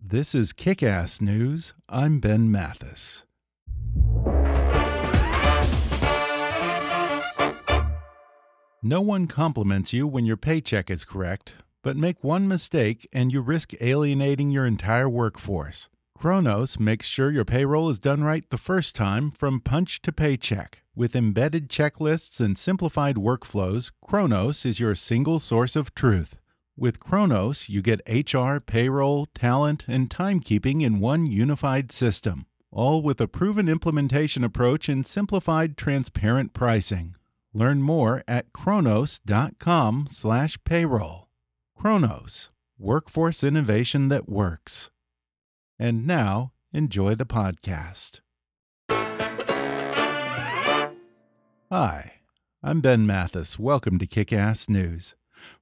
This is Kick Ass News. I'm Ben Mathis. No one compliments you when your paycheck is correct, but make one mistake and you risk alienating your entire workforce. Kronos makes sure your payroll is done right the first time from punch to paycheck. With embedded checklists and simplified workflows, Kronos is your single source of truth. With Kronos, you get HR, payroll, talent, and timekeeping in one unified system, all with a proven implementation approach and simplified, transparent pricing. Learn more at kronos.com/payroll. Kronos, workforce innovation that works. And now, enjoy the podcast. Hi, I'm Ben Mathis. Welcome to Kick Ass News.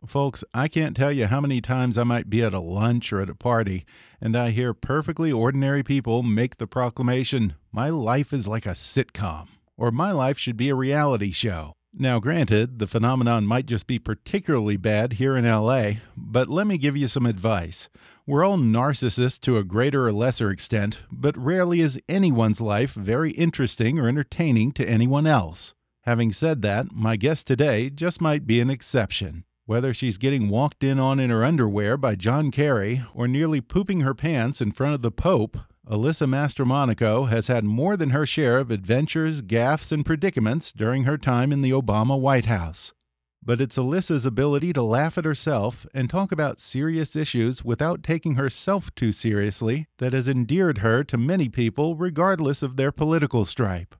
Folks, I can't tell you how many times I might be at a lunch or at a party and I hear perfectly ordinary people make the proclamation, My life is like a sitcom, or My life should be a reality show. Now, granted, the phenomenon might just be particularly bad here in LA, but let me give you some advice. We're all narcissists to a greater or lesser extent, but rarely is anyone's life very interesting or entertaining to anyone else. Having said that, my guest today just might be an exception. Whether she's getting walked in on in her underwear by John Kerry or nearly pooping her pants in front of the Pope, Alyssa Mastromonaco has had more than her share of adventures, gaffes, and predicaments during her time in the Obama White House. But it's Alyssa's ability to laugh at herself and talk about serious issues without taking herself too seriously that has endeared her to many people, regardless of their political stripe.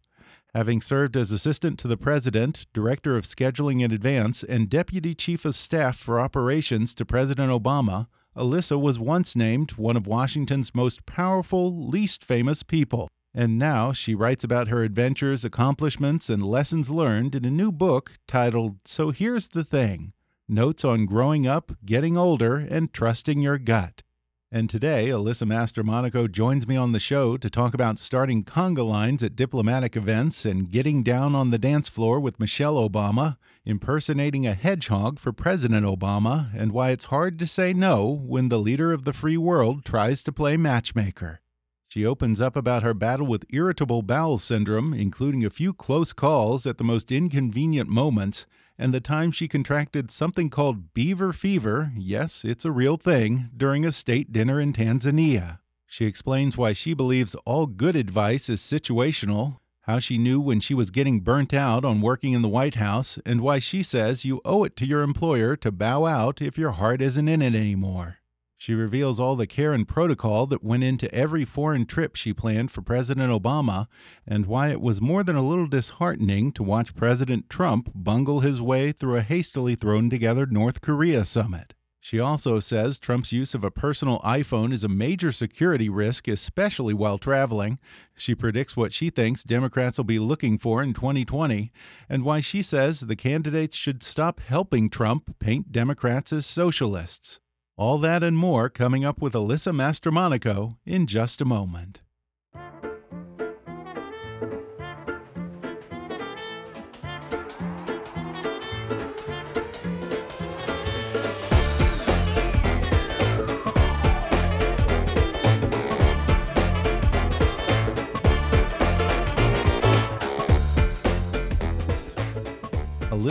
Having served as assistant to the president, director of scheduling in advance, and deputy chief of staff for operations to President Obama, Alyssa was once named one of Washington's most powerful, least famous people. And now she writes about her adventures, accomplishments, and lessons learned in a new book titled So Here's the Thing Notes on Growing Up, Getting Older, and Trusting Your Gut. And today, Alyssa Mastromonaco joins me on the show to talk about starting conga lines at diplomatic events and getting down on the dance floor with Michelle Obama, impersonating a hedgehog for President Obama, and why it's hard to say no when the leader of the free world tries to play matchmaker. She opens up about her battle with irritable bowel syndrome, including a few close calls at the most inconvenient moments, and the time she contracted something called beaver fever yes, it's a real thing during a state dinner in Tanzania. She explains why she believes all good advice is situational, how she knew when she was getting burnt out on working in the White House, and why she says you owe it to your employer to bow out if your heart isn't in it anymore. She reveals all the care and protocol that went into every foreign trip she planned for President Obama and why it was more than a little disheartening to watch President Trump bungle his way through a hastily thrown together North Korea summit. She also says Trump's use of a personal iPhone is a major security risk, especially while traveling. She predicts what she thinks Democrats will be looking for in 2020, and why she says the candidates should stop helping Trump paint Democrats as socialists. All that and more coming up with Alyssa Mastromonaco in just a moment.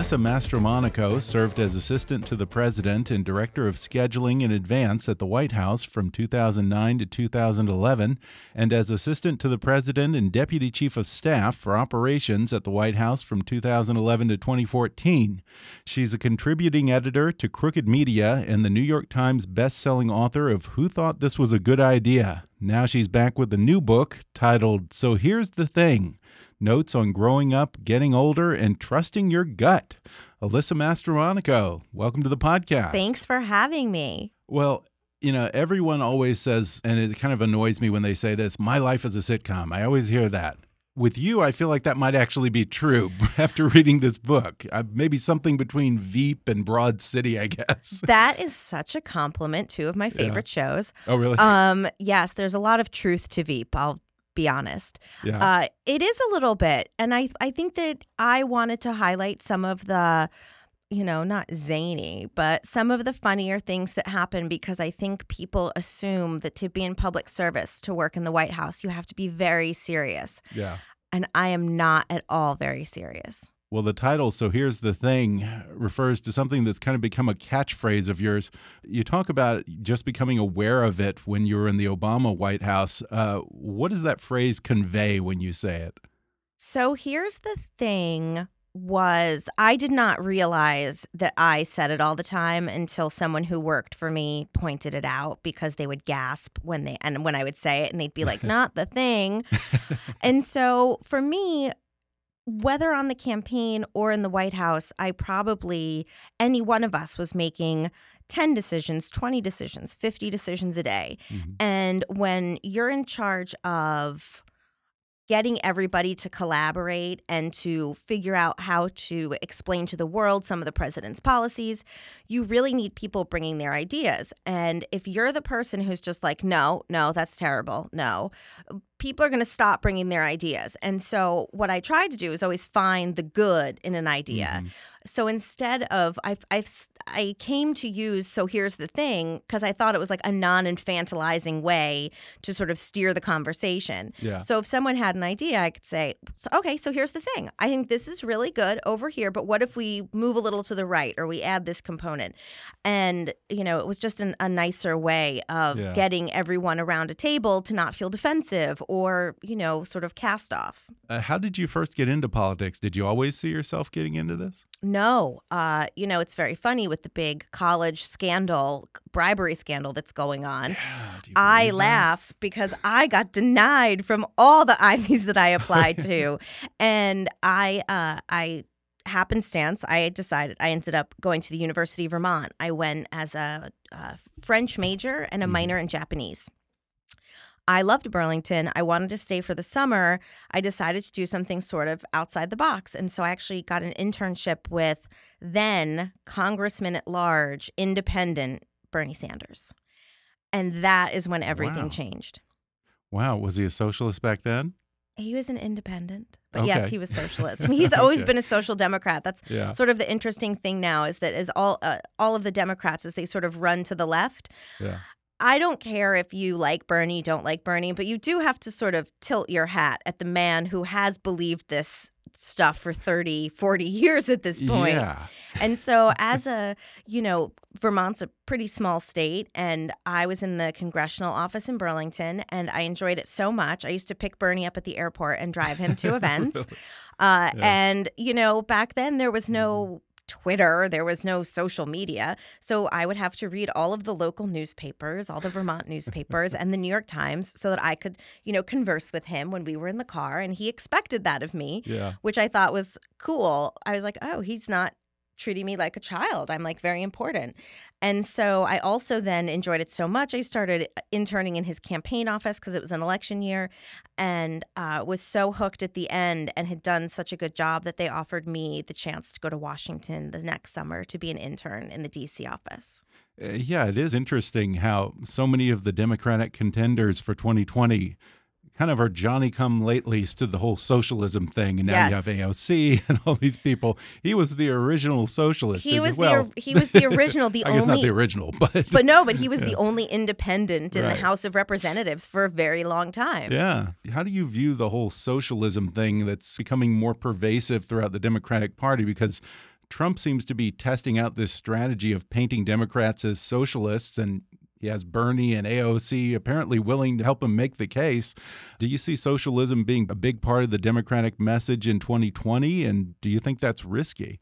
Alyssa Mastromonaco served as assistant to the president and director of scheduling in advance at the White House from 2009 to 2011, and as assistant to the president and deputy chief of staff for operations at the White House from 2011 to 2014. She's a contributing editor to Crooked Media and the New York Times best-selling author of Who Thought This Was a Good Idea. Now she's back with a new book titled So Here's the Thing Notes on Growing Up, Getting Older, and Trusting Your Gut. Alyssa Mastromonaco, welcome to the podcast. Thanks for having me. Well, you know, everyone always says, and it kind of annoys me when they say this my life is a sitcom. I always hear that. With you, I feel like that might actually be true after reading this book. Uh, maybe something between Veep and Broad City, I guess. That is such a compliment. Two of my favorite yeah. shows. Oh, really? Um, yes, there's a lot of truth to Veep. I'll be honest. Yeah. Uh, it is a little bit. And I, I think that I wanted to highlight some of the, you know, not zany, but some of the funnier things that happen because I think people assume that to be in public service, to work in the White House, you have to be very serious. Yeah. And I am not at all very serious. Well, the title, So Here's the Thing, refers to something that's kind of become a catchphrase of yours. You talk about just becoming aware of it when you were in the Obama White House. Uh, what does that phrase convey when you say it? So here's the thing was I did not realize that I said it all the time until someone who worked for me pointed it out because they would gasp when they and when I would say it and they'd be like not the thing. and so for me whether on the campaign or in the White House, I probably, any one of us was making 10 decisions, 20 decisions, 50 decisions a day. Mm-hmm. And when you're in charge of getting everybody to collaborate and to figure out how to explain to the world some of the president's policies, you really need people bringing their ideas. And if you're the person who's just like, no, no, that's terrible, no, people are going to stop bringing their ideas. And so, what I tried to do is always find the good in an idea. Mm-hmm. So instead of I I I came to use so here's the thing because I thought it was like a non-infantilizing way to sort of steer the conversation. Yeah. So if someone had an idea, I could say, so, okay, so here's the thing. I think this is really good over here, but what if we move a little to the right or we add this component? And you know, it was just an, a nicer way of yeah. getting everyone around a table to not feel defensive or you know sort of cast off. Uh, how did you first get into politics? Did you always see yourself getting into this? No. Uh, you know, it's very funny with the big college scandal, bribery scandal that's going on. Yeah, I that? laugh because I got denied from all the Ivies that I applied to. and I uh, I happenstance, I decided I ended up going to the University of Vermont. I went as a, a French major and a mm-hmm. minor in Japanese. I loved Burlington. I wanted to stay for the summer. I decided to do something sort of outside the box. And so I actually got an internship with then Congressman at large, independent Bernie Sanders. And that is when everything wow. changed. Wow. Was he a socialist back then? He was an independent, but okay. yes, he was socialist. I mean, he's always okay. been a social democrat. That's yeah. sort of the interesting thing now is that as all uh, all of the Democrats as they sort of run to the left, yeah. I don't care if you like Bernie, don't like Bernie, but you do have to sort of tilt your hat at the man who has believed this stuff for 30, 40 years at this point. Yeah. And so as a, you know, Vermont's a pretty small state and I was in the congressional office in Burlington and I enjoyed it so much. I used to pick Bernie up at the airport and drive him to events. Uh, yeah. and you know, back then there was no mm-hmm. Twitter, there was no social media. So I would have to read all of the local newspapers, all the Vermont newspapers, and the New York Times so that I could, you know, converse with him when we were in the car. And he expected that of me, yeah. which I thought was cool. I was like, oh, he's not treating me like a child. I'm like very important. And so I also then enjoyed it so much. I started interning in his campaign office because it was an election year and uh, was so hooked at the end and had done such a good job that they offered me the chance to go to Washington the next summer to be an intern in the DC office. Uh, yeah, it is interesting how so many of the Democratic contenders for 2020 kind of our Johnny come latelys to the whole socialism thing, and now yes. you have AOC and all these people. He was the original socialist. He was well, the he was the original. The I only guess not the original, but but no, but he was yeah. the only independent in right. the House of Representatives for a very long time. Yeah. How do you view the whole socialism thing that's becoming more pervasive throughout the Democratic Party? Because Trump seems to be testing out this strategy of painting Democrats as socialists, and he has Bernie and AOC apparently willing to help him make the case. Do you see socialism being a big part of the Democratic message in 2020? And do you think that's risky?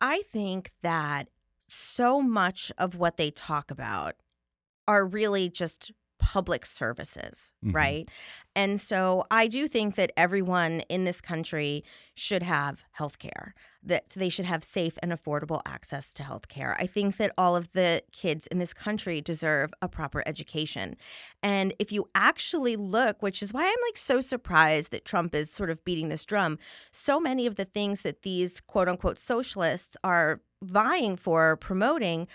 I think that so much of what they talk about are really just public services, Mhm. right? And so I do think that everyone in this country should have health care, that they should have safe and affordable access to health care. I think that all of the kids in this country deserve a proper education. And if you actually look, which is why I'm like so surprised that Trump is sort of beating this drum, so many of the things that these quote unquote socialists are vying for, promoting,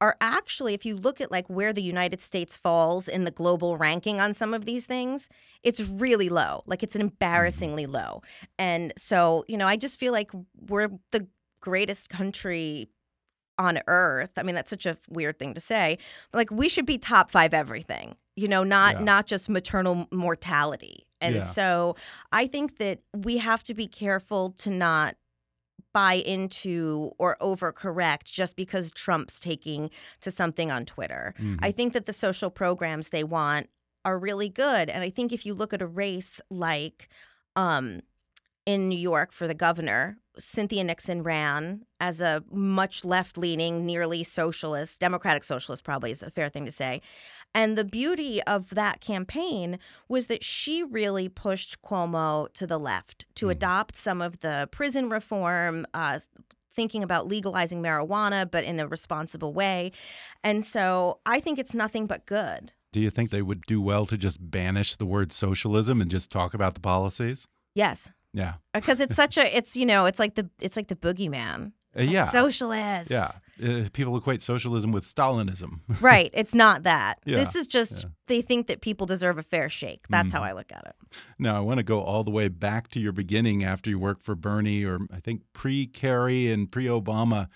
are actually, if you look at like where the United States falls in the global ranking on some of these things, it's really low. Like it's an embarrassingly low. And so, you know, I just feel like we're the greatest country on earth. I mean, that's such a weird thing to say. But like we should be top 5 everything. You know, not Yeah. not just maternal mortality. And Yeah. so I think that we have to be careful to not buy into or overcorrect just because Trump's taking to something on Twitter. Mhm. I think that the social programs they want are really good. And I think if you look at a race like um, in New York for the governor, Cynthia Nixon ran as a much left leaning, nearly socialist, democratic socialist, probably is a fair thing to say. And the beauty of that campaign was that she really pushed Cuomo to the left to Mhm. adopt some of the prison reform, uh, thinking about legalizing marijuana, but in a responsible way. And so I think it's nothing but good. Do you think they would do well to just banish the word socialism and just talk about the policies? Yes. Yeah. Because it's such a, it's, you know, it's like the, it's like the boogeyman. Uh, yeah. Socialists. yeah. Uh, people equate socialism with Stalinism. right. It's not that. Yeah, This is just yeah. Mm-hmm. they think that people deserve a fair shake. That's how I look at it. Now, I want to go all the way back to your beginning after you worked for Bernie, or I think pre Kerry and pre Obama.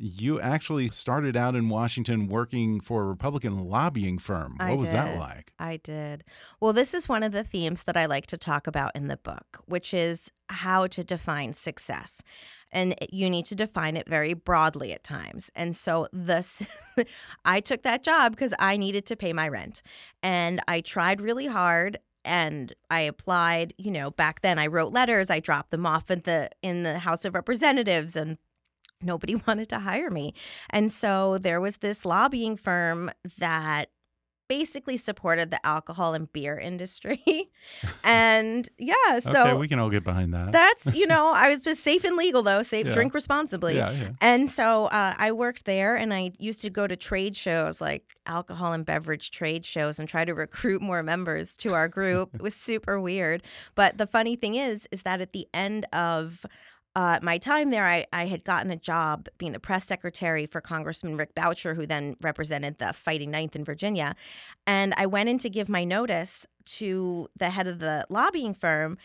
You actually started out in Washington working for a Republican lobbying firm. What I was that did. like? I did. Well, this is one of the themes that I like to talk about in the book, which is how to define success. And you need to define it very broadly at times. And so this I took that job because I needed to pay my rent. And I tried really hard and I applied, you know, back then I wrote letters, I dropped them off at the in the House of Representatives and nobody wanted to hire me. And so there was this lobbying firm that basically supported the alcohol and beer industry. and yeah, so okay, we can all get behind that. that's, you know, I was just safe and legal though, safe Yeah. drink responsibly. yeah, yeah. And so uh, I worked there and I used to go to trade shows like alcohol and beverage trade shows and try to recruit more members to our group. it was super weird. But the funny thing is, is that at the end of uh, my time there, I, I had gotten a job being the press secretary for Congressman Rick Boucher, who then represented the Fighting Ninth in Virginia. And I went in to give my notice to the head of the lobbying firm.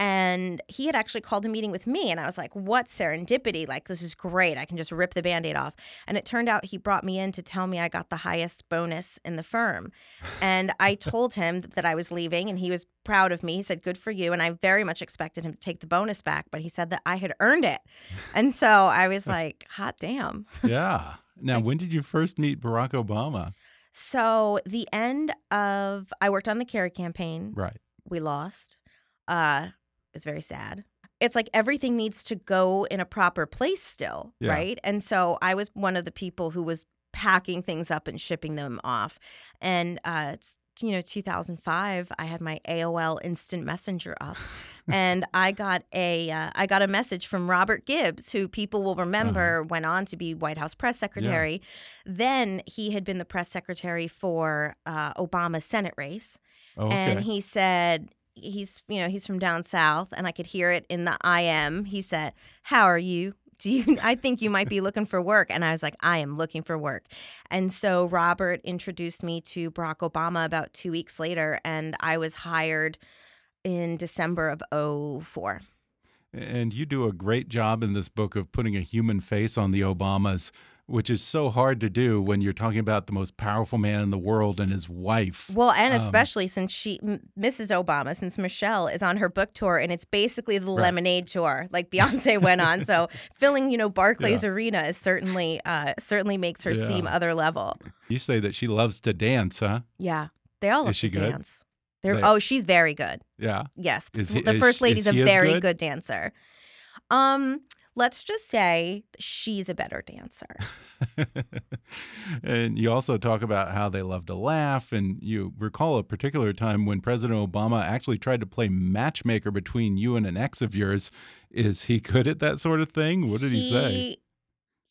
And he had actually called a meeting with me. And I was like, what serendipity? Like, this is great. I can just rip the band aid off. And it turned out he brought me in to tell me I got the highest bonus in the firm. And I told him that I was leaving, and he was proud of me. He said, good for you. And I very much expected him to take the bonus back, but he said that I had earned it. And so I was like, hot damn. yeah. Now, when did you first meet Barack Obama? So the end of, I worked on the Kerry campaign. Right. we lost. Uh, it was very sad. It's like everything needs to go in a proper place still, Yeah. right? And so I was one of the people who was packing things up and shipping them off. And uh, it's, you know, 2005, I had my AOL Instant Messenger up, and I got a uh, I got a message from Robert Gibbs, who people will remember went on to be White House press secretary. Then he had been the press secretary for uh, Obama's Senate race. Oh, okay. And he said, he's, you know, he's from down south, and I could hear it in the IM. He said, How are you? Do you, I think you might be looking for work. And I was like, I am looking for work. And so Robert introduced me to Barack Obama about two weeks later, and I was hired in December of 04. And you do a great job in this book of putting a human face on the Obamas. Which is so hard to do when you're talking about the most powerful man in the world and his wife. Well, and Um, especially since she, M- Mrs. Obama, since Michelle is on her book tour, and it's basically the Right. Lemonade tour, like Beyonce went on. So filling, you know, Barclays Yeah. Arena is certainly, uh, certainly makes her seem other level. You say that she loves to dance, huh? Yeah, they all love Is she to good? dance. They're, They- oh, she's very good. Yeah. Yes, he- the first lady's is a very good? good dancer. Um, let's just say she's a better dancer. and you also talk about how they love to laugh. And you recall a particular time when President Obama actually tried to play matchmaker between you and an ex of yours. Is he good at that sort of thing? What did he, say?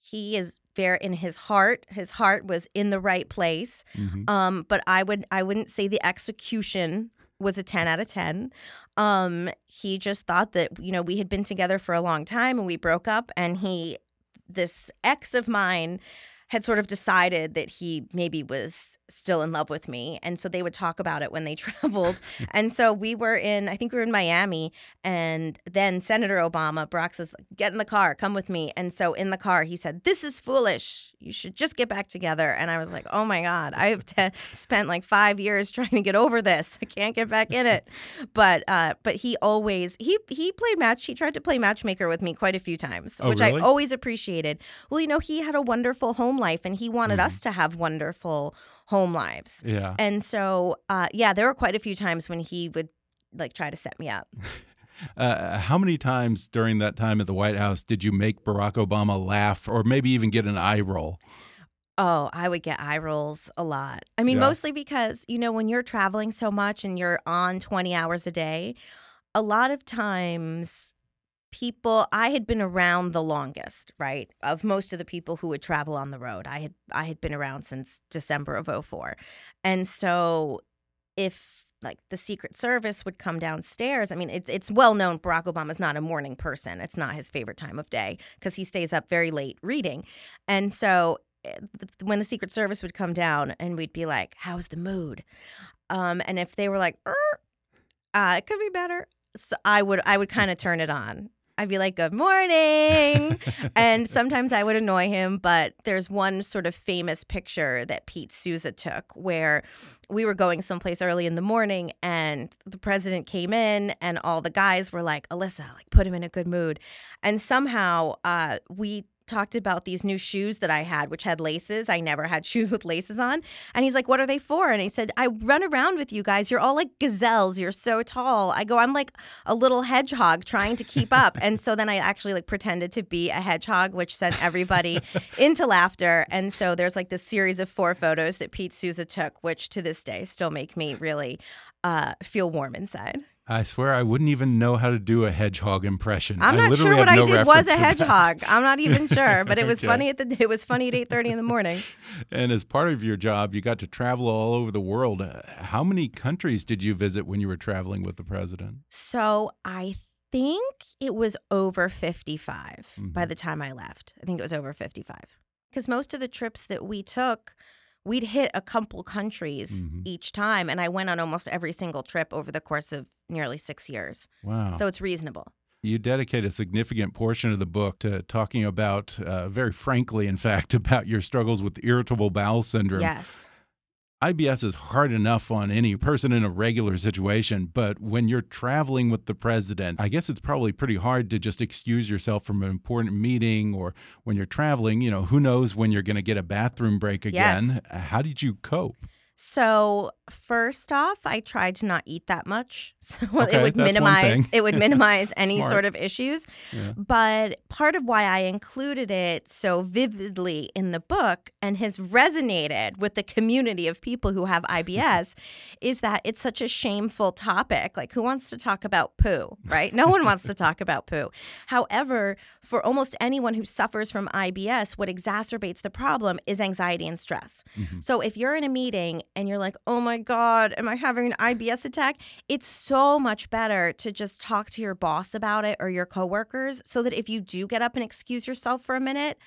He is fair in his heart. His heart was in the right place. Mhm. Um, but I would I wouldn't say the execution was a 10 out of 10. Um, he just thought that, you know, we had been together for a long time and we broke up and he this ex of mine had sort of decided that he maybe was still in love with me. And so they would talk about it when they traveled. and so we were in, I think we were in Miami. And then Senator Obama, Barack says, get in the car, come with me. And so in the car, he said, This is foolish. You should just get back together. And I was like, Oh my God, I've te- spent like five years trying to get over this. I can't get back in it. But uh, but he always he he played match. He tried to play matchmaker with me quite a few times, Oh, which really? I always appreciated. Well, you know, he had a wonderful home life, and he wanted us to have wonderful home lives. Yeah. And so, uh, yeah, there were quite a few times when he would like try to set me up. Uh, how many times during that time at the White House did you make Barack Obama laugh or maybe even get an eye roll? Oh, I would get eye rolls a lot. I mean, Yeah. mostly because, you know, when you're traveling so much and you're on 20 hours a day, a lot of times people I had been around the longest, right? Of most of the people who would travel on the road. I had I had been around since December of 04. And so if like the Secret Service would come downstairs. I mean, it's it's well known Barack Obama's not a morning person. It's not his favorite time of day because he stays up very late reading. And so eh, when the Secret Service would come down and we'd be like, "How's the mood?" Um, and if they were like, "Er, uh, "It could be better," so I would I would kind of turn it on. I'd be like, "Good morning," and sometimes I would annoy him. But there's one sort of famous picture that Pete Souza took where we were going someplace early in the morning, and the president came in, and all the guys were like, "Alyssa, like put him in a good mood," and somehow uh, we talked about these new shoes that I had, which had laces. I never had shoes with laces on. And he's like, What are they for? And I said, I run around with you guys. You're all like gazelles. You're so tall. I go, I'm like a little hedgehog trying to keep up. and so then I actually like pretended to be a hedgehog, which sent everybody into laughter. And so there's like this series of four photos that Pete Souza took, which to this day still make me really uh, feel warm inside. I swear I wouldn't even know how to do a hedgehog impression. I'm not sure what have I did was a hedgehog. I'm not even sure, but it was Okay. funny at the it was funny at 8:30 in the morning. And as part of your job, you got to travel all over the world. How many countries did you visit when you were traveling with the president? So I think it was over 55 by Mhm. the time I left. I think it was over 55. Because most of the trips that we took, we'd hit a couple countries Mhm. each time. And I went on almost every single trip over the course of nearly six years. Wow. So it's reasonable. You dedicate a significant portion of the book to talking about, uh, very frankly, in fact, about your struggles with irritable bowel syndrome. Yes. IBS is hard enough on any person in a regular situation, but when you're traveling with the president, I guess it's probably pretty hard to just excuse yourself from an important meeting or when you're traveling, you know, who knows when you're going to get a bathroom break Yes. again. How did you cope? So first off, I tried to not eat that much, so Okay, it would minimize it would minimize any sort of issues. Yeah. But part of why I included it so vividly in the book and has resonated with the community of people who have IBS is that it's such a shameful topic. Like, who wants to talk about poo, right? No one wants to talk about poo. However, for almost anyone who suffers from IBS, what exacerbates the problem is anxiety and stress. So if you're in a meeting and you're like, oh my God, am I having an IBS attack? It's so much better to just talk to your boss about it or your coworkers so that if you do get up and excuse yourself for a minute,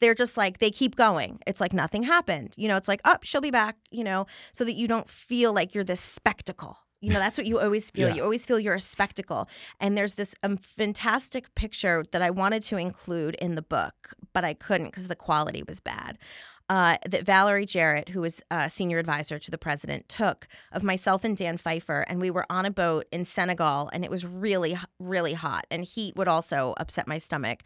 they're just like, they keep going. It's like nothing happened. You know, it's like, oh, she'll be back, you know, so that you don't feel like you're this spectacle. You know, that's what you always feel. Yeah. You always feel you're a spectacle. And there's this um, fantastic picture that I wanted to include in the book, but I couldn't because the quality was bad. Uh, that Valerie Jarrett, who was a senior advisor to the president, took of myself and Dan Pfeiffer, and we were on a boat in Senegal, and it was really, really hot, and heat would also upset my stomach.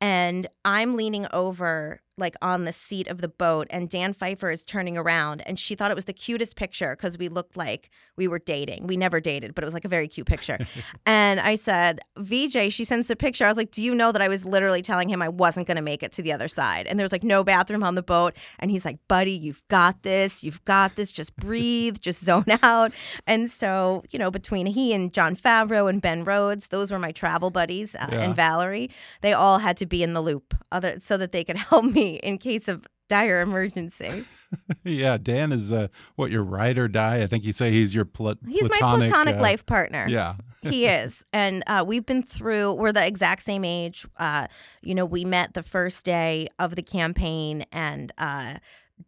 And I'm leaning over, like on the seat of the boat, and Dan Pfeiffer is turning around, and she thought it was the cutest picture because we looked like we were dating. We never dated, but it was like a very cute picture. and I said, VJ, she sends the picture. I was like, Do you know that I was literally telling him I wasn't going to make it to the other side? And there was like no bathroom on the boat. And he's like, Buddy, you've got this. You've got this. Just breathe, just zone out. And so, you know, between he and Jon Favreau and Ben Rhodes, those were my travel buddies, uh, Yeah. and Valerie, they all had to be in the loop other, so that they could help me in case of dire emergency. yeah, Dan is uh, what your ride or die. I think you say he's your pla- He's platonic, my platonic uh, life partner. Yeah, he is and uh, we've been through we're the exact same age uh, you know we met the first day of the campaign and uh,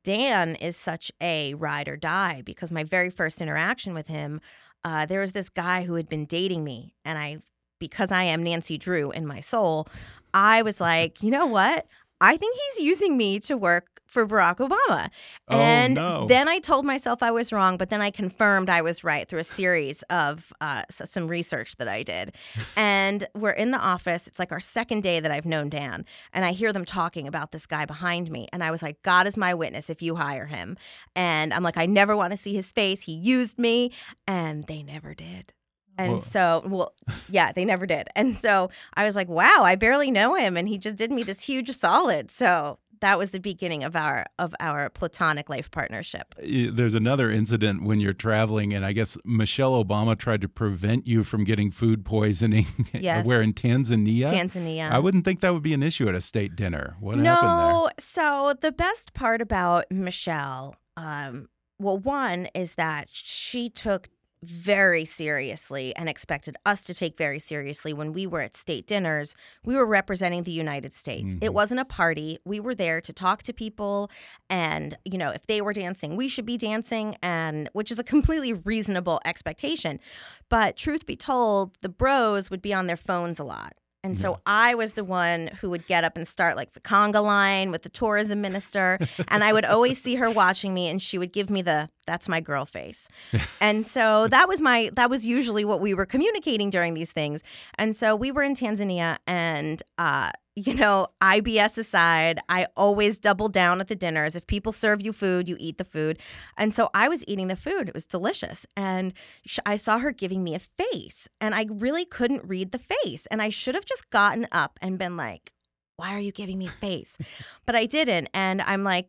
dan is such a ride or die because my very first interaction with him uh, there was this guy who had been dating me and i because i am nancy drew in my soul i was like you know what i think he's using me to work for barack obama Oh, and no. then I told myself I was wrong, but then I confirmed I was right through a series of uh, some research that I did. and we're in the office. It's like our second day that I've known Dan. And I hear them talking about this guy behind me. And I was like, God is my witness if you hire him. And I'm like, I never want to see his face. He used me. And they never did. And Whoa. so, well, yeah, they never did. And so I was like, wow, I barely know him. And he just did me this huge solid. So that was the beginning of our of our platonic life partnership. There's another incident when you're traveling, and I guess Michelle Obama tried to prevent you from getting food poisoning. Yes. where in Tanzania? Tanzania. I wouldn't think that would be an issue at a state dinner. What happened there? no, so the best part about Michelle, um, well, one is that she took very seriously and expected us to take very seriously when we were at state dinners we were representing the united states. It Mhm. wasn't a party. We were there to talk to people and you know if they were dancing we should be dancing and which is a completely reasonable expectation. But truth be told the bros would be on their phones a lot and so I was the one who would get up and start like the conga line with the tourism minister. and I would always see her watching me and she would give me the that's my girl face. and so that was my that was usually what we were communicating during these things. And so we were in Tanzania and uh you know, IBS aside, I always double down at the dinners. If people serve you food, you eat the food. And so I was eating the food. It was delicious. And sh- I saw her giving me a face, and I really couldn't read the face. And I should have just gotten up and been like, Why are you giving me a face? but I didn't. And I'm like,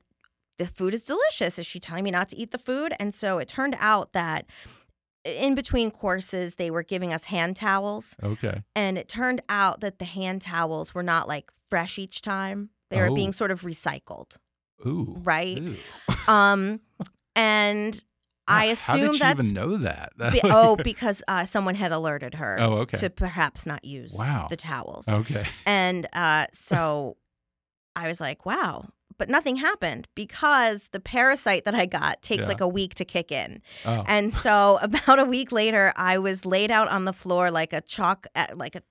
The food is delicious. Is she telling me not to eat the food? And so it turned out that in between courses, they were giving us hand towels. Okay. And it turned out that the hand towels were not like fresh each time. They were Oh. being sort of recycled, Ooh. right? Ooh. Um, and I How assume did she that's even know that? be- oh, because uh, someone had alerted her Oh, okay. to perhaps not use Wow. the towels. okay. And uh, so I was like, wow. But nothing happened because the parasite that I got takes Yeah. like a week to kick in. Oh. And so about a week later, I was laid out on the floor like a chalk, uh, like a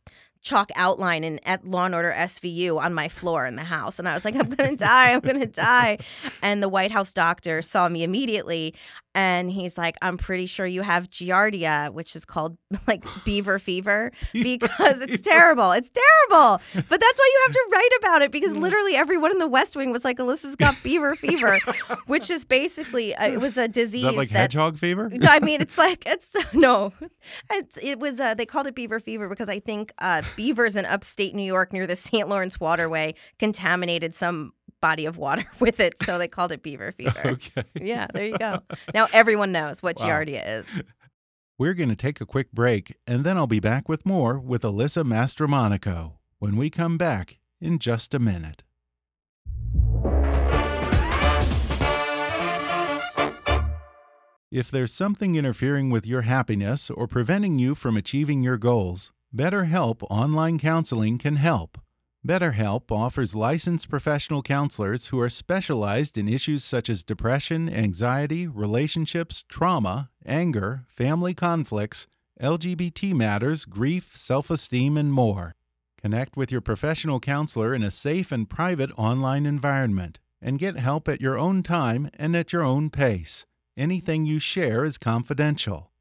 chalk outline in at Law and Order SVU on my floor in the house, and I was like, I'm gonna die, I'm gonna die. And the White House doctor saw me immediately, and he's like, I'm pretty sure you have Giardia, which is called like beaver fever, because it's terrible. It's terrible. But that's why you have to write about it because literally everyone in the West Wing was like, Alyssa's got beaver fever, which is basically uh, it was a disease Is that like hedgehog fever? I mean, it's like it's no, it's it was uh, they called it beaver fever because I think uh, beavers in upstate New York near the St. Lawrence waterway contaminated some body of water with it, so they called it beaver fever. Okay. Yeah, there you go. Now everyone knows what Wow. Giardia is. We're going to take a quick break, and then I'll be back with more with Alyssa Mastromonaco when we come back in just a minute. If there's something interfering with your happiness or preventing you from achieving your goals, BetterHelp Online Counseling can help. BetterHelp offers licensed professional counselors who are specialized in issues such as depression, anxiety, relationships, trauma, anger, family conflicts, LGBT matters, grief, self esteem, and more. Connect with your professional counselor in a safe and private online environment and get help at your own time and at your own pace. Anything you share is confidential.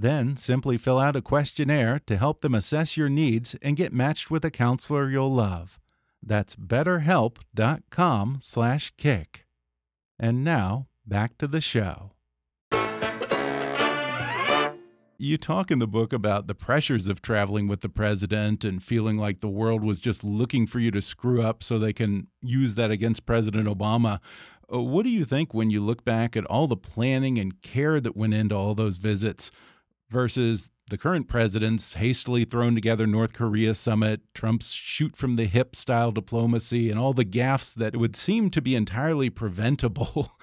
then simply fill out a questionnaire to help them assess your needs and get matched with a counselor you'll love. That's betterhelp.com/kick. And now, back to the show. You talk in the book about the pressures of traveling with the president and feeling like the world was just looking for you to screw up so they can use that against President Obama. Uh, what do you think when you look back at all the planning and care that went into all those visits? Versus the current president's hastily thrown together North Korea summit, Trump's shoot from the hip style diplomacy, and all the gaffes that would seem to be entirely preventable.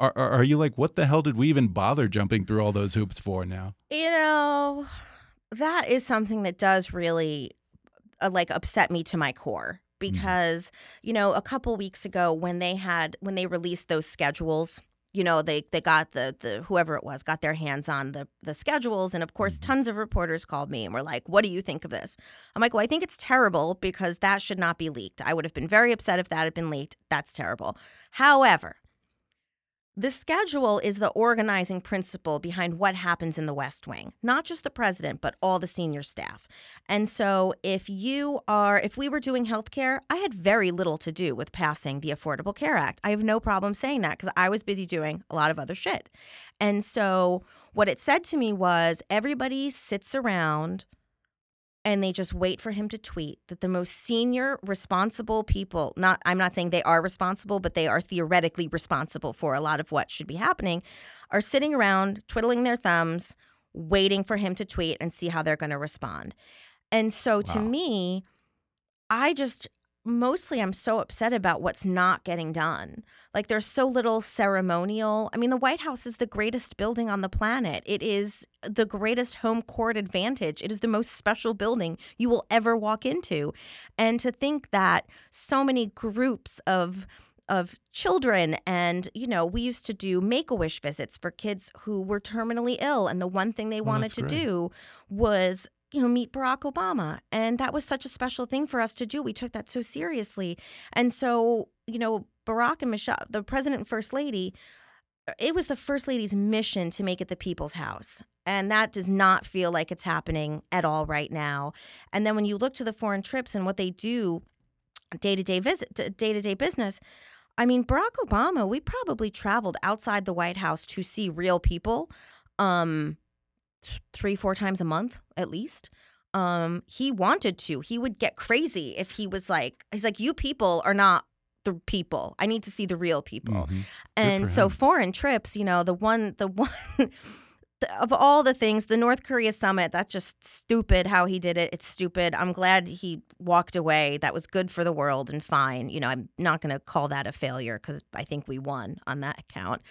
Are, are, are, you like, what the hell did we even bother jumping through all those hoops for now? You know, that is something that does really uh, like upset me to my core mm-hmm. because, mm. you know, a couple weeks ago when they had, when they released those schedules you know they they got the the whoever it was got their hands on the the schedules and of course mm-hmm. tons of reporters called me and were like what do you think of this? I'm like well i think it's terrible because that should not be leaked. I would have been very upset if that had been leaked. That's terrible. However the schedule is the organizing principle behind what happens in the West Wing, not just the president, but all the senior staff. And so, if you are, if we were doing healthcare, I had very little to do with passing the Affordable Care Act. I have no problem saying that because I was busy doing a lot of other shit. And so, what it said to me was everybody sits around and they just wait for him to tweet that the most senior responsible people not I'm not saying they are responsible but they are theoretically responsible for a lot of what should be happening are sitting around twiddling their thumbs waiting for him to tweet and see how they're going to respond. And so wow. to me I just mostly I'm so upset about what's not getting done. Like there's so little ceremonial. I mean, the White House is the greatest building on the planet. It is the greatest home court advantage. It is the most special building you will ever walk into. And to think that so many groups of of children and you know we used to do make-a-wish visits for kids who were terminally ill and the one thing they oh, wanted to great. do was you know, meet Barack Obama. And that was such a special thing for us to do. We took that so seriously. And so, you know, Barack and Michelle, the president and first lady, uh, it was the first lady's mission to make it the people's house. And that does not feel like it's happening at all right now. And then when you look to the foreign trips and what they do day to day visit, day to day business, I mean, Barack Obama, we probably traveled outside the White House to see real people. Um, three, four times a month at least. Um, he wanted to. He would get crazy if he was like, he's like, you people are not the people. I need to see the real people. Mm-hmm. And so foreign trips, you know, the one, the one. of all the things, the North Korea summit, that's just stupid how he did it. It's stupid. I'm glad he walked away. That was good for the world and fine. You know, I'm not going to call that a failure because I think we won on that account.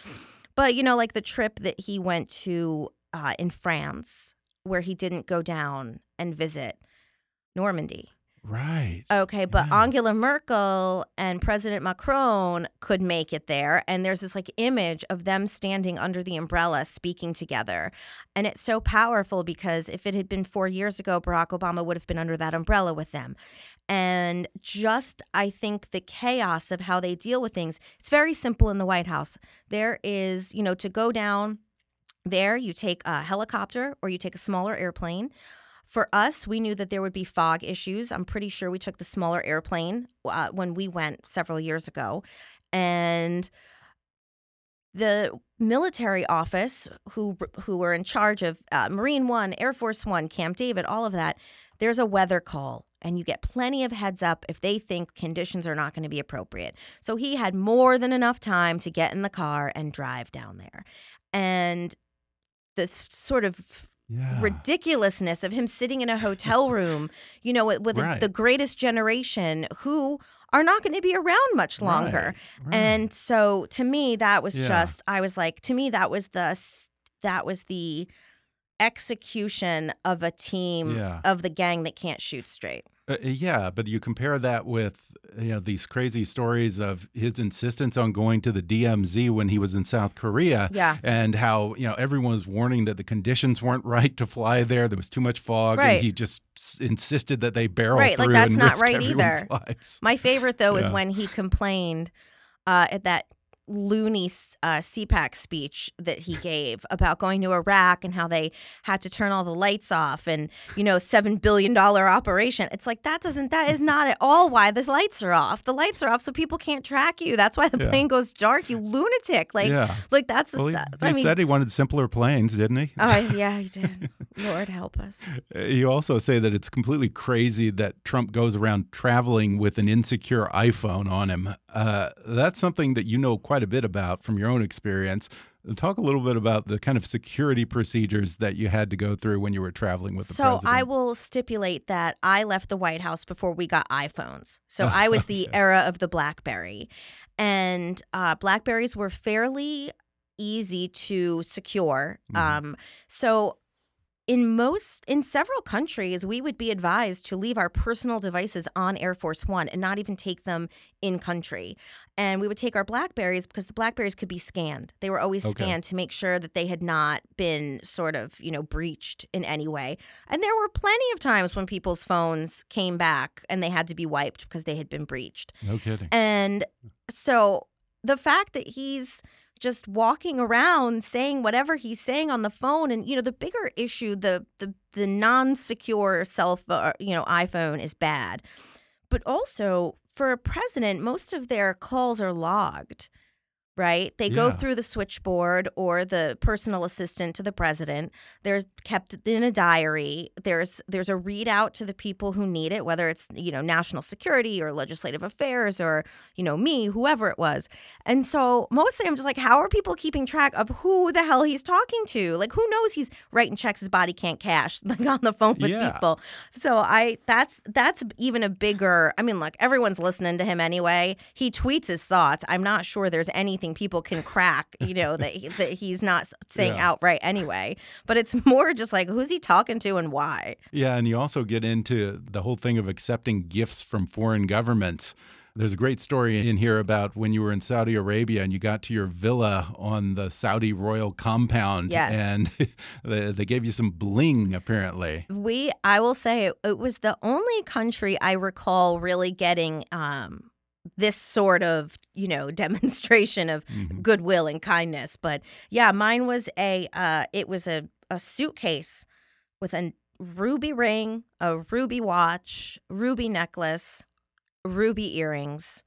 But, you know, like the trip that he went to uh, in France where he didn't go down and visit Normandy. Right. Okay, but yeah. Angela Merkel and President Macron could make it there. And there's this like image of them standing under the umbrella speaking together. And it's so powerful because if it had been four years ago, Barack Obama would have been under that umbrella with them. And just, I think, the chaos of how they deal with things, it's very simple in the White House. There is, you know, to go down there, you take a helicopter or you take a smaller airplane. For us, we knew that there would be fog issues. I'm pretty sure we took the smaller airplane uh, when we went several years ago. And the military office, who who were in charge of uh, Marine One, Air Force One, Camp David, all of that, there's a weather call and you get plenty of heads up if they think conditions are not going to be appropriate. So he had more than enough time to get in the car and drive down there. And the sort of Yeah. ridiculousness of him sitting in a hotel room, you know, with, with Right. the greatest generation who are not going to be around much longer. Right, right. And so to me that was Yeah. just I was like to me that was the that was the execution of a team Yeah. of the gang that can't shoot straight. Uh, yeah, but you compare that with you know these crazy stories of his insistence on going to the DMZ when he was in South Korea, Yeah. and how you know everyone was warning that the conditions weren't right to fly there. There was too much fog, Right. and he just insisted that they barrel Right, like, through that's and not risk right either. lives. My favorite though is when he complained uh, at that loony uh, CPAC speech that he gave about going to Iraq and how they had to turn all the lights off and you know seven billion dollar operation. It's like that doesn't that is not at all why the lights are off. The lights are off so people can't track you. That's why the Yeah. plane goes dark. You lunatic! Like Yeah. like that's the Well, he, stuff. he I mean, said he wanted simpler planes, didn't he? oh yeah, he did. Lord help us. You also say that it's completely crazy that Trump goes around traveling with an insecure iPhone on him. Uh, that's something that you know quite a bit about from your own experience. Talk a little bit about the kind of security procedures that you had to go through when you were traveling with the So president. I will stipulate that I left the White House before we got iPhones. So I was the era of the BlackBerry, and uh, Blackberries were fairly easy to secure. Mhm. Um, so in most in several countries we would be advised to leave our personal devices on air force one and not even take them in country and we would take our blackberries because the blackberries could be scanned they were always Okay. scanned to make sure that they had not been sort of you know breached in any way and there were plenty of times when people's phones came back and they had to be wiped because they had been breached no kidding. and so the fact that he's just walking around saying whatever he's saying on the phone and you know the bigger issue the the the non-secure cell phone uh, you know iPhone is bad. But also for a president most of their calls are logged. Right? They go through the switchboard or the personal assistant to the president. They're kept in a diary. There's there's a readout to the people who need it, whether it's, you know, national security or legislative affairs or, you know, me, whoever it was. And so mostly I'm just like, how are people keeping track of who the hell he's talking to? Like who knows he's writing checks his body can't cash, like on the phone with Yeah. people. So I that's that's even a bigger I mean, look, everyone's listening to him anyway. He tweets his thoughts. I'm not sure there's anything people can crack, you know, that he, that he's not saying Yeah. outright anyway. But it's more just like who's he talking to and why? Yeah, and you also get into the whole thing of accepting gifts from foreign governments. There's a great story in here about when you were in Saudi Arabia and you got to your villa on the Saudi royal compound. Yes. And they, they gave you some bling, apparently. We, I will say, it, it was the only country I recall really getting um, this sort of, you know, demonstration of Mhm. goodwill and kindness. But yeah, mine was a, uh, it was a, a suitcase with a ruby ring, a ruby watch, ruby necklace, ruby earrings.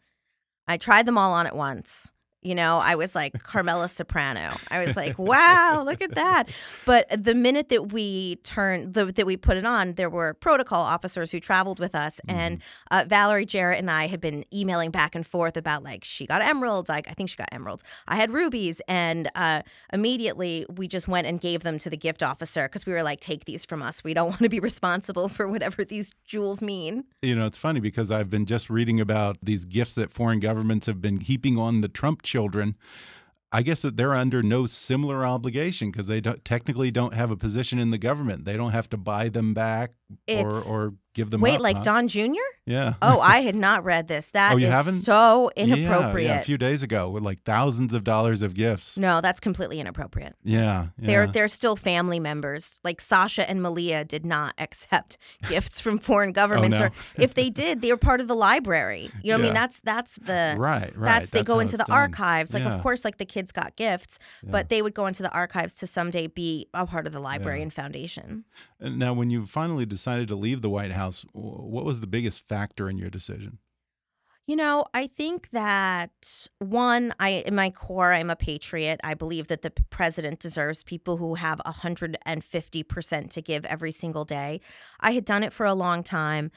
I tried them all on at once. You know, I was like Carmela Soprano. I was like, wow, look at that. But the minute that we turned, the, that we put it on, there were protocol officers who traveled with us. And uh, Valerie Jarrett and I had been emailing back and forth about like, she got emeralds. Like, I think she got emeralds. I had rubies. And uh, immediately we just went and gave them to the gift officer because we were like, take these from us. We don't want to be responsible for whatever these jewels mean. You know, it's funny because I've been just reading about these gifts that foreign governments have been heaping on the Trump children. I guess that they're under no similar obligation because they don't, technically don't have a position in the government. They don't have to buy them back or, It's- or give them Wait, up, like huh? Don Jr.? Yeah. Oh, I had not read this. That Oh, is you haven't? so inappropriate. Yeah, a few days ago with like thousands of dollars of gifts. no, that's completely inappropriate. Yeah. yeah. They're they're still family members. Like Sasha and Malia did not accept gifts from foreign oh, governments, no. or if they did, they were part of the library. You know, what I mean, that's that's the right, right. That's they go into the done. archives. Like, Yeah. of course, like the kids got gifts, Yeah. but they would go into the archives to someday be a part of the library Yeah. and foundation. And Now, when you finally decided to leave the White House, what was the biggest factor in your decision? You know, I think that one, I in my core, I'm a patriot. I believe that the president deserves people who have 150% to give every single day. I had done it for a long time.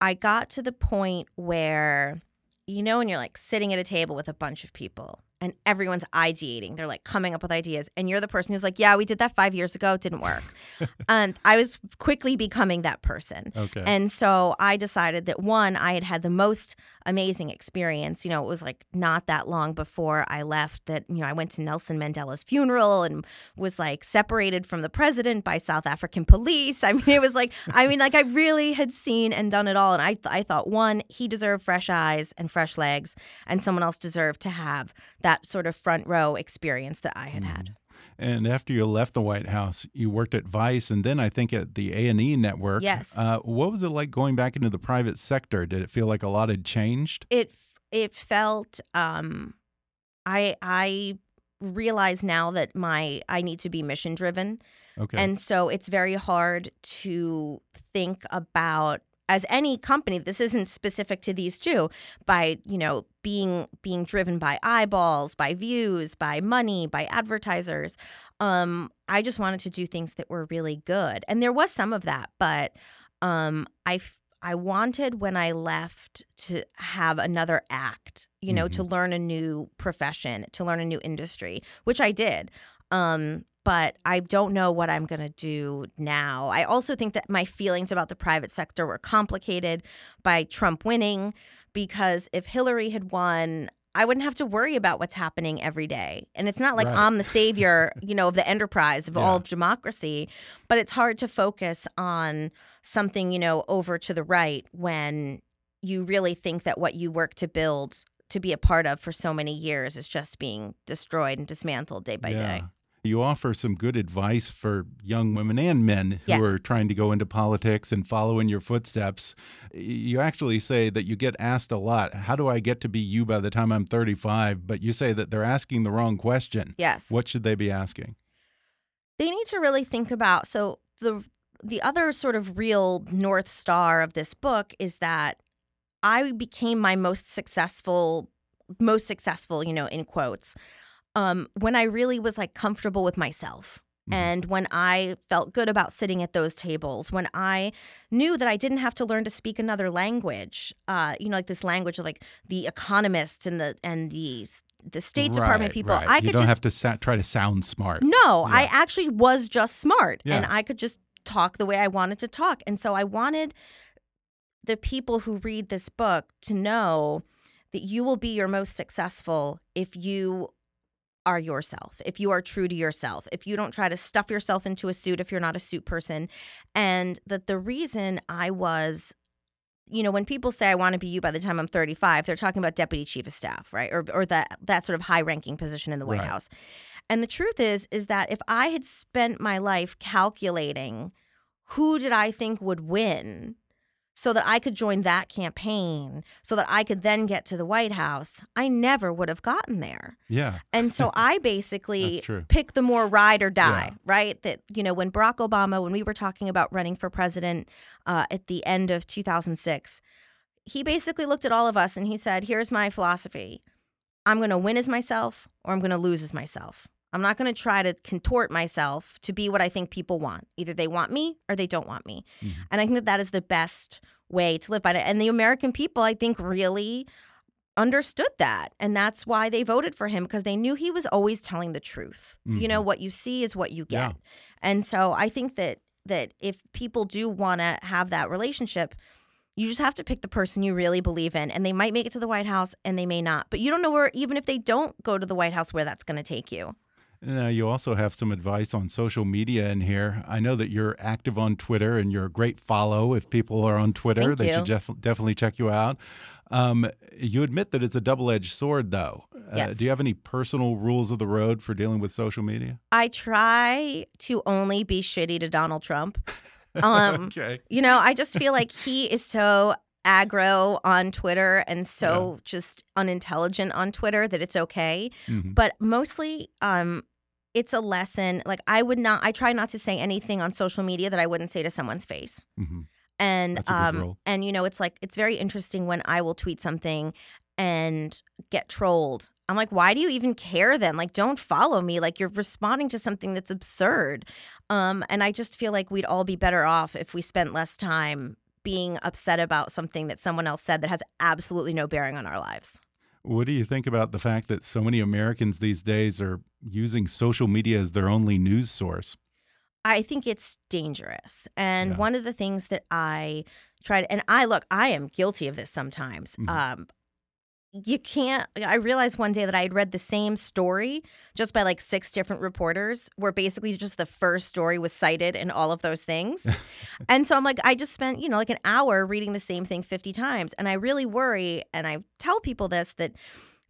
I got to the point where, you know, when you're like sitting at a table with a bunch of people and everyone's ideating. They're like coming up with ideas, and you're the person who's like, "Yeah, we did that five years ago. It didn't work." um, I was quickly becoming that person, Okay. and so I decided that one, I had had the most amazing experience. You know, it was like not that long before I left that you know I went to Nelson Mandela's funeral and was like separated from the president by South African police. I mean, it was like I mean, like I really had seen and done it all, and I I thought one, he deserved fresh eyes and fresh legs, and someone else deserved to have that sort of front row experience that I had had. And after you left the White House, you worked at Vice, and then I think at the A and E Network. Yes. Uh, what was it like going back into the private sector? Did it feel like a lot had changed? It it felt um I I realize now that my I need to be mission driven. Okay. And so it's very hard to think about as any company this isn't specific to these two by you know being being driven by eyeballs by views by money by advertisers. Um i just wanted to do things that were really good. And there was some of that but um i f- i wanted when i left to have another act you know to learn a new profession to learn a new industry which i did. Um but I don't know what I'm going to do now. I also think that my feelings about the private sector were complicated by Trump winning because if Hillary had won, I wouldn't have to worry about what's happening every day. And it's not like Right. I'm the savior, you know, of the enterprise of all of democracy, but it's hard to focus on something, you know, over to the right when you really think that what you work to build to be a part of for so many years is just being destroyed and dismantled day by day. You offer some good advice for young women and men who Yes. are trying to go into politics and follow in your footsteps. You actually say that you get asked a lot, How do I get to be you by the time I'm 35? But you say that they're asking the wrong question. Yes. What should they be asking? they need to really think about so the the other sort of real north star of this book is that I became my most successful most successful, you know, in quotes, um, when I really was like comfortable with myself. And when I felt good about sitting at those tables, when I knew that I didn't have to learn to speak another language, uh, you know, like this language of like the economists and the and the the State Department Right, people, right. I you could don't just have to sa try to sound smart. no, I actually was just smart and I could just talk the way I wanted to talk. And so I wanted the people who read this book to know that you will be your most successful if you are yourself, if you are true to yourself, if you don't try to stuff yourself into a suit if you're not a suit person. And that the reason I was you know, when people say I want to be you by the time I'm 35, they're talking about deputy chief of staff, right? Or or that that sort of high-ranking position in the White Right. House. And the truth is is that if I had spent my life calculating who did I think would win so that I could join that campaign, so that I could then get to the White House, I never would have gotten there. Yeah. And so I basically pick the more ride or die, Yeah. right? That, you know, when Barack Obama, when we were talking about running for president uh, at the end of 2006, he basically looked at all of us and he said, Here's my philosophy I'm going to win as myself or I'm going to lose as myself. I'm not going to try to contort myself to be what I think people want. Either they want me or they don't want me. Mm-hmm. And I think that that is the best way to live by it. And the American people, I think, really understood that. And that's why they voted for him because they knew he was always telling the truth. You know, mm-hmm. what you see is what you get. Yeah. And so I think that that if people do want to have that relationship, you just have to pick the person you really believe in. And they might make it to the White House and they may not. But you don't know where even if they don't go to the White House where that's going to take you. Now, you also have some advice on social media in here. I know that you're active on Twitter and you're a great follow. If people are on Twitter, Thank they you. should def definitely check you out. Um, you admit that it's a double edged sword, though. Uh, Yes. do you have any personal rules of the road for dealing with social media? I try to only be shitty to Donald Trump. Um, okay. You know, I just feel like he is so aggro on Twitter and so just unintelligent on Twitter that it's okay. Mhm. But mostly, um, it's a lesson. Like I would not, I try not to say anything on social media that I wouldn't say to someone's face. Mhm. And um and you know it's like it's very interesting when I will tweet something and get trolled. I'm like, why do you even care then? Like, don't follow me. Like, you're responding to something that's absurd. Um, and I just feel like we'd all be better off if we spent less time being upset about something that someone else said that has absolutely no bearing on our lives. What do you think about the fact that so many Americans these days are using social media as their only news source? I think it's dangerous. And Yeah. one of the things that I tried, and I look, I am guilty of this sometimes. Mhm. Um, you can't, I realized one day that I had read the same story just by like six different reporters, where basically just the first story was cited in all of those things. and so I'm like, I just spent, you know, like an hour reading the same thing 50 times. And I really worry, and I tell people this, that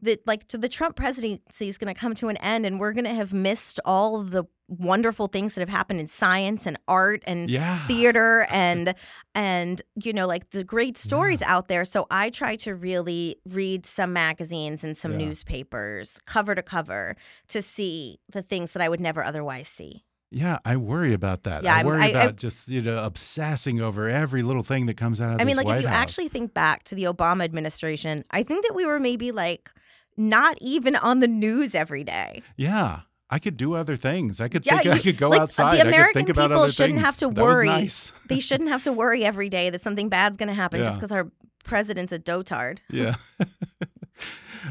that like to the Trump presidency is going to come to an end and we're going to have missed all the wonderful things that have happened in science and art and Yeah. theater and and you know like the great stories out there so i try to really read some magazines and some Yeah. newspapers cover to cover to see the things that i would never otherwise see Yeah, I worry about that. Yeah, I worry I- I- about just you know obsessing over every little thing that comes out of i mean like White if you House. actually think back to the obama administration i think that we were maybe like not even on the news every day yeah, I could do other things. I could Yeah, think I you- could go like, the outside. I could American think about people other shouldn't things. have to worry. nice. they shouldn't have to worry every day that something bad's going to happen just because our president's a dotard Yeah.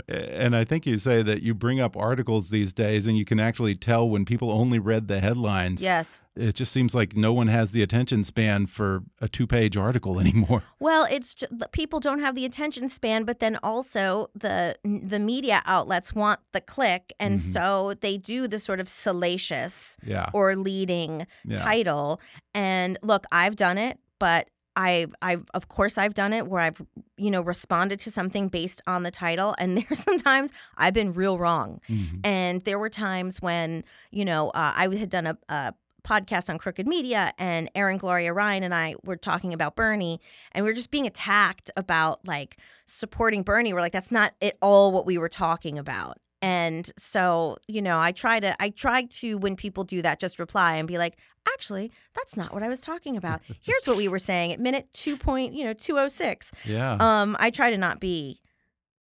and I think you say that you bring up articles these days and you can actually tell when people only read the headlines. yes It just seems like no one has the attention span for a two page article anymore. Well, it's ju- the people don't have the attention span, but then also the the media outlets want the click, and Mhm. so they do the sort of salacious Yeah. or leading Yeah. title. And look, I've done it, but I I of course I've done it where I've you know responded to something based on the title, and there's sometimes I've been real wrong. Mhm. And there were times when, you know, uh, I had done a, a podcast on Crooked Media, and Erin Gloria Ryan and I were talking about Bernie, and we were just being attacked about like supporting Bernie. We're like, that's not at all what we were talking about. And so, you know, I try to, I try to, when people do that, just reply and be like, actually, that's not what I was talking about. Here's what we were saying at minute two point, you know, two oh six. Yeah. Um, I try to not be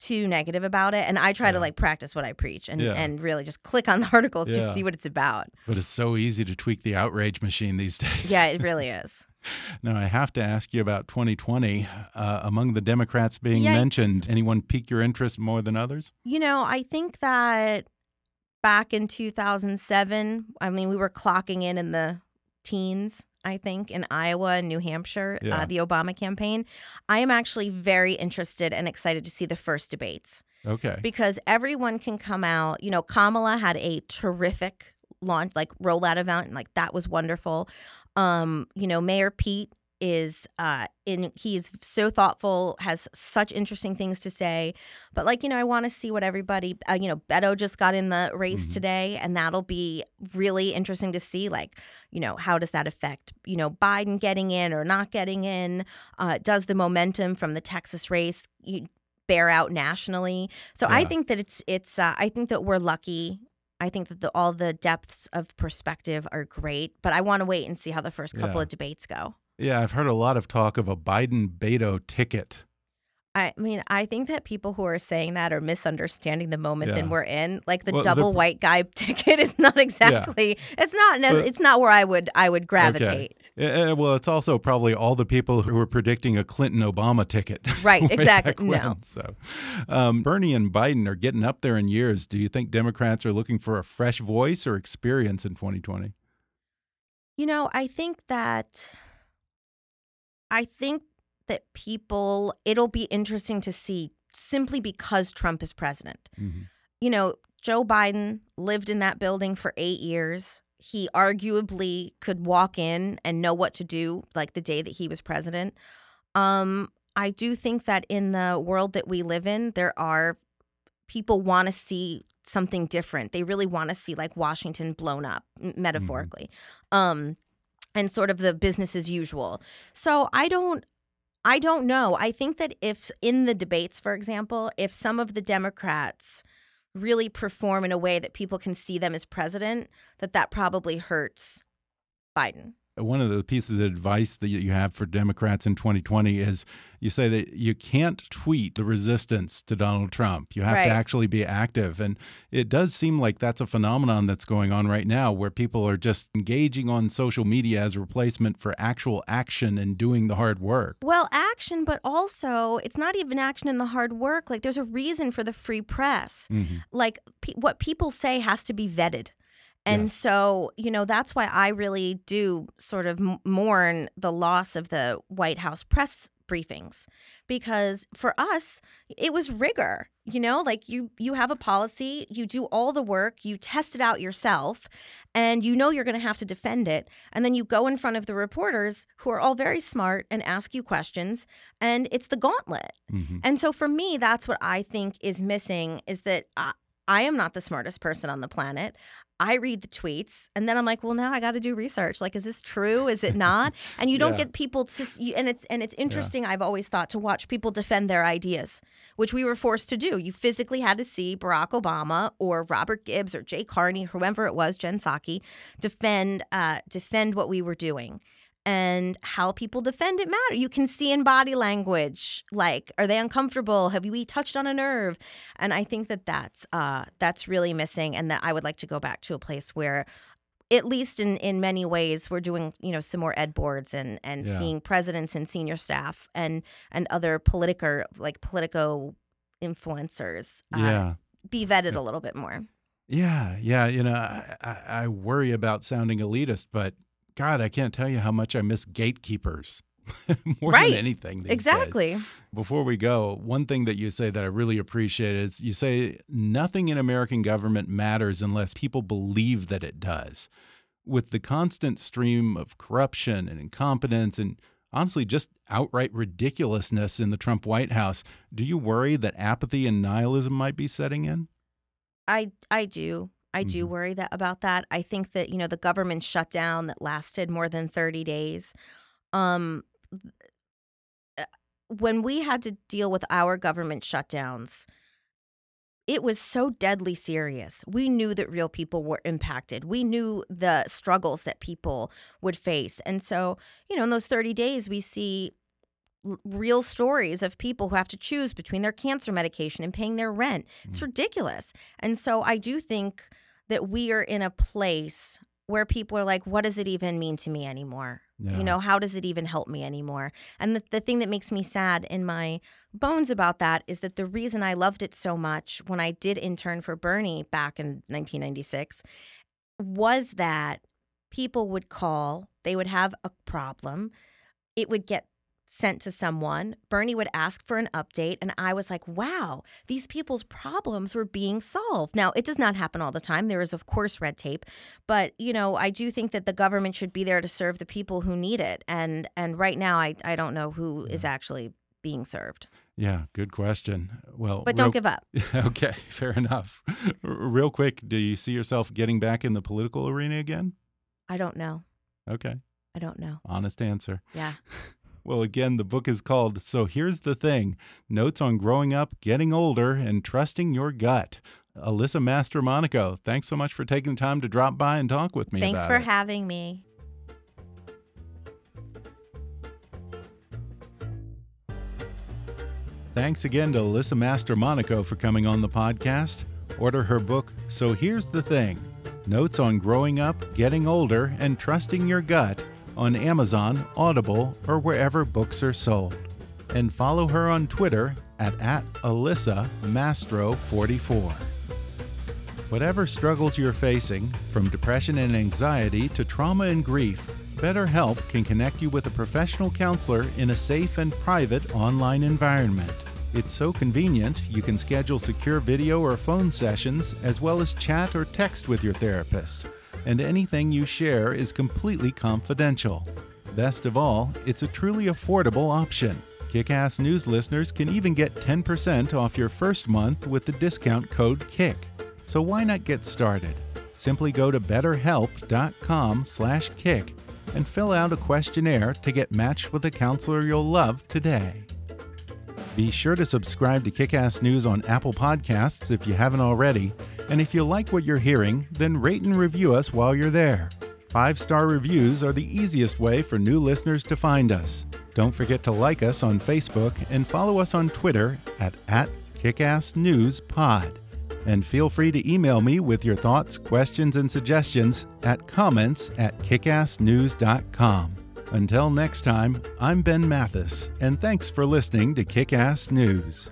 too negative about it, and I try to like practice what I preach and Yeah. and really just click on the article, Yeah. just see what it's about. but it's so easy to tweak the outrage machine these days. Yeah, it really is. Now, I have to ask you about 2020. Uh, among the Democrats being Yikes. mentioned, anyone pique your interest more than others? You know, I think that back in 2007, I mean, we were clocking in in the teens. I think in Iowa and New Hampshire, Yeah. uh, the Obama campaign. I am actually very interested and excited to see the first debates. Okay. because everyone can come out. You know, Kamala had a terrific launch, like rollout event, and like that was wonderful. Um, you know, Mayor Pete is uh in he's so thoughtful has such interesting things to say but like you know i want to see what everybody uh, you know beto just got in the race Mhm. today and that'll be really interesting to see like you know how does that affect you know biden getting in or not getting in uh does the momentum from the texas race you, bear out nationally so i think that it's it's uh, i think that we're lucky I think that the, all the depths of perspective are great, but I want to wait and see how the first couple Yeah. of debates go. Yeah, I've heard a lot of talk of a Biden Beto ticket. I mean, I think that people who are saying that are misunderstanding the moment Yeah. that we're in. Like the Well, double pr- white guy ticket is not exactly. It's not. But, it's not where I would. I would gravitate. Yeah, well, it's also probably all the people who were predicting a Clinton Obama ticket. Right, exactly. when. No. So, um, Bernie and Biden are getting up there in years. Do you think Democrats are looking for a fresh voice or experience in 2020? You know, I think that. I think that people. It'll be interesting to see simply because Trump is president. you know, Joe Biden lived in that building for eight years. He arguably could walk in and know what to do, like the day that he was president. Um, I do think that in the world that we live in, there are people want to see something different. They really want to see like Washington blown up, m- metaphorically, um, and sort of the business as usual. So I don't. I don't know. I think that if in the debates, for example, if some of the Democrats really perform in a way that people can see them as president, that that probably hurts Biden. One of the pieces of advice that you have for Democrats in 2020 is you say that you can't tweet the resistance to Donald Trump. You have Right. to actually be active. And it does seem like that's a phenomenon that's going on right now where people are just engaging on social media as a replacement for actual action and doing the hard work. Well, action, but also it's not even action in the hard work. Like there's a reason for the free press. Mhm. Like pe- what people say has to be vetted. And Yes. so, you know, that's why I really do sort of mourn the loss of the White House press briefings because for us it was rigor you know like you you have a policy you do all the work you test it out yourself and you know you're going to have to defend it and then you go in front of the reporters who are all very smart and ask you questions and it's the gauntlet Mhm. and so for me, that's what I think is missing is that I, I am not the smartest person on the planet. I read the tweets and then I'm like, well, now I got to do research. Like, is this true? Is it not? And you don't Yeah. get people to, and it's and it's interesting. I've always thought to watch people defend their ideas, which we were forced to do. You physically had to see Barack Obama or Robert Gibbs or Jay Carney, whoever it was, Jen Psaki, defend uh, defend what we were doing and how people defend it matter. You can see in body language, like, are they uncomfortable? Have we touched on a nerve? And I think that that's uh, that's really missing, and that I would like to go back to a place where. At least in, in many ways, we're doing you know some more ed boards and, and Yeah. seeing presidents and senior staff and and other politico like politico influencers uh, Yeah. be vetted a little bit more. Yeah, yeah. You know, I, I, I worry about sounding elitist, but God, I can't tell you how much I miss gatekeepers more Right. than anything. These days. Exactly. Before we go, one thing that you say that I really appreciate is you say nothing in American government matters unless people believe that it does. With the constant stream of corruption and incompetence and honestly just outright ridiculousness in the Trump White House, do you worry that apathy and nihilism might be setting in? I I do. I do Mhm. worry that about that. I think that, you know, the government shutdown that lasted more than 30 days. Um uh, when we had to deal with our government shutdowns, it was so deadly serious. We knew that real people were impacted. We knew the struggles that people would face. And so, you know, in those 30 days, we see l- real stories of people who have to choose between their cancer medication and paying their rent. It's ridiculous. And so I do think that we are in a place where people are like, what does it even mean to me anymore? Yeah. You know, how does it even help me anymore? And the, the thing that makes me sad in my bones about that is that the reason I loved it so much when I did intern for Bernie back in 1996 was that people would call, they would have a problem, it would get sent to someone. Bernie would ask for an update, and I was like, wow, these people's problems were being solved. Now, it does not happen all the time. There is, of course, red tape, but you know, I do think that the government should be there to serve the people who need it. And and right now, I I don't know who is actually being served. Yeah, good question. Well, But don't give up. okay, fair enough. Real quick, do you see yourself getting back in the political arena again? I don't know. Okay, I don't know. honest answer. Yeah. Well, again, the book is called So Here's the Thing Notes on Growing Up, Getting Older, and Trusting Your Gut. Alyssa Mastromonaco, thanks so much for taking the time to drop by and talk with me Thanks for it. having me. Thanks again to Alyssa Mastromonaco for coming on the podcast. Order her book, So Here's the Thing Notes on Growing Up, Getting Older, and Trusting Your Gut on Amazon, Audible, or wherever books are sold. And follow her on Twitter at, at Alyssa Mastro44. Whatever struggles you're facing, from depression and anxiety to trauma and grief, BetterHelp can connect you with a professional counselor in a safe and private online environment. It's so convenient, you can schedule secure video or phone sessions, as well as chat or text with your therapist. And anything you share is completely confidential. Best of all, it's a truly affordable option. Kick-Ass News listeners can even get 10% off your first month with the discount code KICK. So why not get started? Simply go to betterhelp.com/kick and fill out a questionnaire to get matched with a counselor you'll love today. Be sure to subscribe to Kick-Ass News on Apple Podcasts if you haven't already, and if you like what you're hearing, then rate and review us while you're there. Five star reviews are the easiest way for new listeners to find us. Don't forget to like us on Facebook and follow us on Twitter at, at KickassNewsPod. And feel free to email me with your thoughts, questions, and suggestions at comments at kickassnews.com. Until next time, I'm Ben Mathis, and thanks for listening to Kickass News.